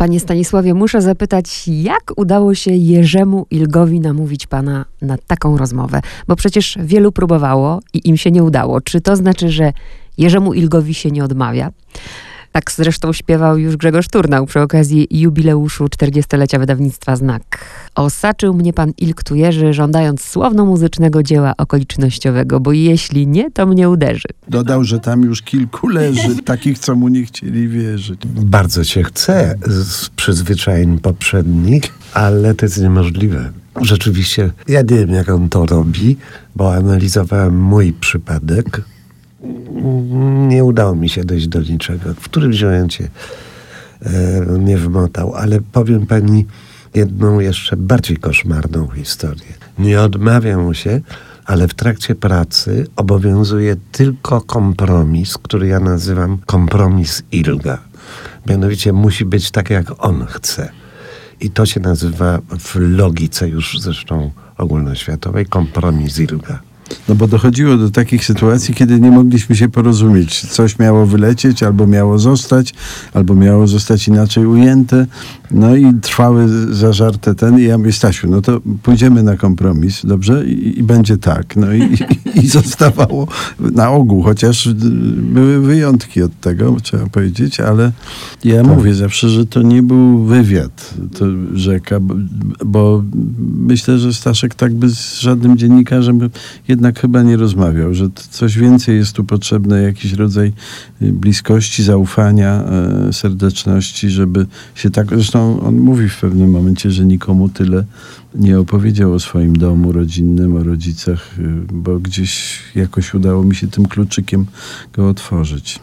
Panie Stanisławie, muszę zapytać, jak udało się Jerzemu Ilgowi namówić pana na taką rozmowę? Bo przecież wielu próbowało i im się nie udało. Czy to znaczy, że Jerzemu Ilgowi się nie odmawia? Tak zresztą śpiewał już Grzegorz Turnał przy okazji jubileuszu 40-lecia wydawnictwa Znak. Osaczył mnie pan Ilk Jerzy, żądając słowno-muzycznego dzieła okolicznościowego, bo jeśli nie, to mnie uderzy. Dodał, że tam już kilku leży, takich, co mu nie chcieli wierzyć. Bardzo się chce z przyzwyczajeń poprzednich, ale to jest niemożliwe. Rzeczywiście, ja nie wiem, jak on to robi, bo analizowałem mój przypadek. Nie udało mi się dojść do niczego. W którymś momencie e, mnie wmotał, ale powiem pani jedną jeszcze bardziej koszmarną historię. Nie odmawiam mu się, ale w trakcie pracy obowiązuje tylko kompromis, który ja nazywam kompromis Ilga. Mianowicie musi być tak, jak on chce. I to się nazywa w logice już zresztą ogólnoświatowej kompromis Ilga. No bo dochodziło do takich sytuacji, kiedy nie mogliśmy się porozumieć. Coś miało wylecieć, albo miało zostać, albo miało zostać inaczej ujęte. No i trwały zażarte ten i ja mówię, Stasiu, no to pójdziemy na kompromis, dobrze? I, i będzie tak. No i, i, i zostawało na ogół, chociaż były wyjątki od tego, trzeba powiedzieć, ale ja tak. mówię zawsze, że to nie był wywiad, to rzeka, bo, myślę, że Staszek tak by z żadnym dziennikarzem jednak chyba nie rozmawiał, że coś więcej jest tu potrzebne, jakiś rodzaj y, bliskości, zaufania, e, serdeczności, żeby się tak. Zresztą on mówi w pewnym momencie, że nikomu tyle nie opowiedział o swoim domu rodzinnym, o rodzicach, y, bo gdzieś jakoś udało mi się tym kluczykiem go otworzyć.